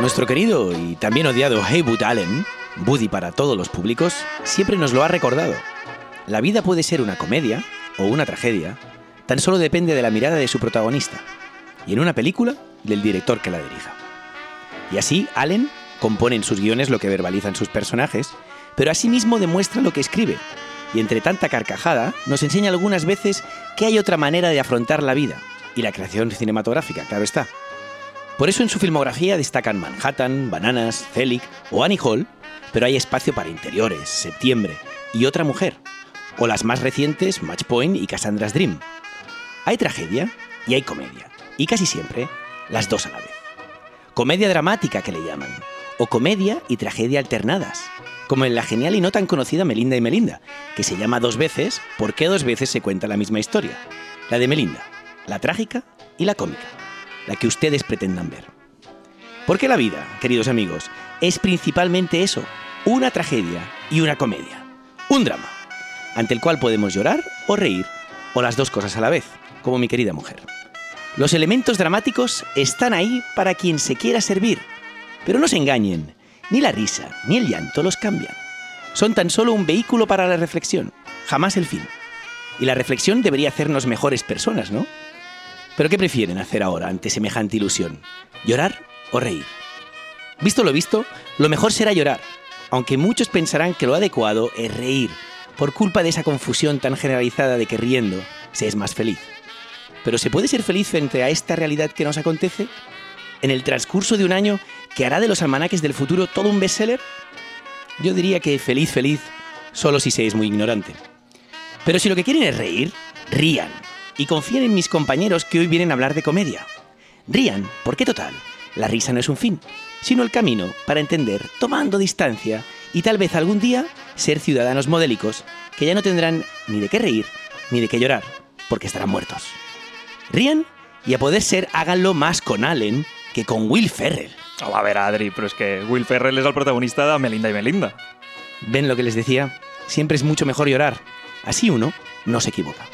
Nuestro querido y también odiado Heywood Allen, Buddy para todos los públicos, siempre nos lo ha recordado. La vida puede ser una comedia o una tragedia, tan solo depende de la mirada de su protagonista, y en una película, del director que la dirija. Y así, Allen compone en sus guiones lo que verbalizan sus personajes, pero asimismo demuestra lo que escribe, y entre tanta carcajada nos enseña algunas veces que hay otra manera de afrontar la vida, y la creación cinematográfica, claro está. Por eso en su filmografía destacan Manhattan, Bananas, Celic o Annie Hall, pero hay espacio para Interiores, Septiembre y Otra Mujer, o las más recientes Match Point y Cassandra's Dream. Hay tragedia y hay comedia, y casi siempre las dos a la vez. Comedia dramática que le llaman, o comedia y tragedia alternadas, como en la genial y no tan conocida Melinda y Melinda, que se llama dos veces porque dos veces se cuenta la misma historia, la de Melinda, la trágica y la cómica la que ustedes pretendan ver. Porque la vida, queridos amigos, es principalmente eso, una tragedia y una comedia, un drama, ante el cual podemos llorar o reír, o las dos cosas a la vez, como mi querida mujer. Los elementos dramáticos están ahí para quien se quiera servir, pero no se engañen, ni la risa ni el llanto los cambian. Son tan solo un vehículo para la reflexión, jamás el fin. Y la reflexión debería hacernos mejores personas, ¿no? ¿Pero qué prefieren hacer ahora ante semejante ilusión? ¿Llorar o reír? Visto lo visto, lo mejor será llorar, aunque muchos pensarán que lo adecuado es reír, por culpa de esa confusión tan generalizada de que riendo se es más feliz. Pero ¿se puede ser feliz frente a esta realidad que nos acontece? ¿En el transcurso de un año que hará de los almanaques del futuro todo un bestseller? Yo diría que feliz, feliz, solo si se es muy ignorante. Pero si lo que quieren es reír, rían, y confíen en mis compañeros que hoy vienen a hablar de comedia. Rían, porque total, la risa no es un fin, sino el camino para entender, tomando distancia, y tal vez algún día ser ciudadanos modélicos que ya no tendrán ni de qué reír ni de qué llorar, porque estarán muertos. Rían y a poder ser háganlo más con Allen que con Will Ferrell. Oh, a ver, Adri, pero es que Will Ferrell es el protagonista de Melinda y Melinda. ¿Ven lo que les decía? Siempre es mucho mejor llorar. Así uno no se equivoca.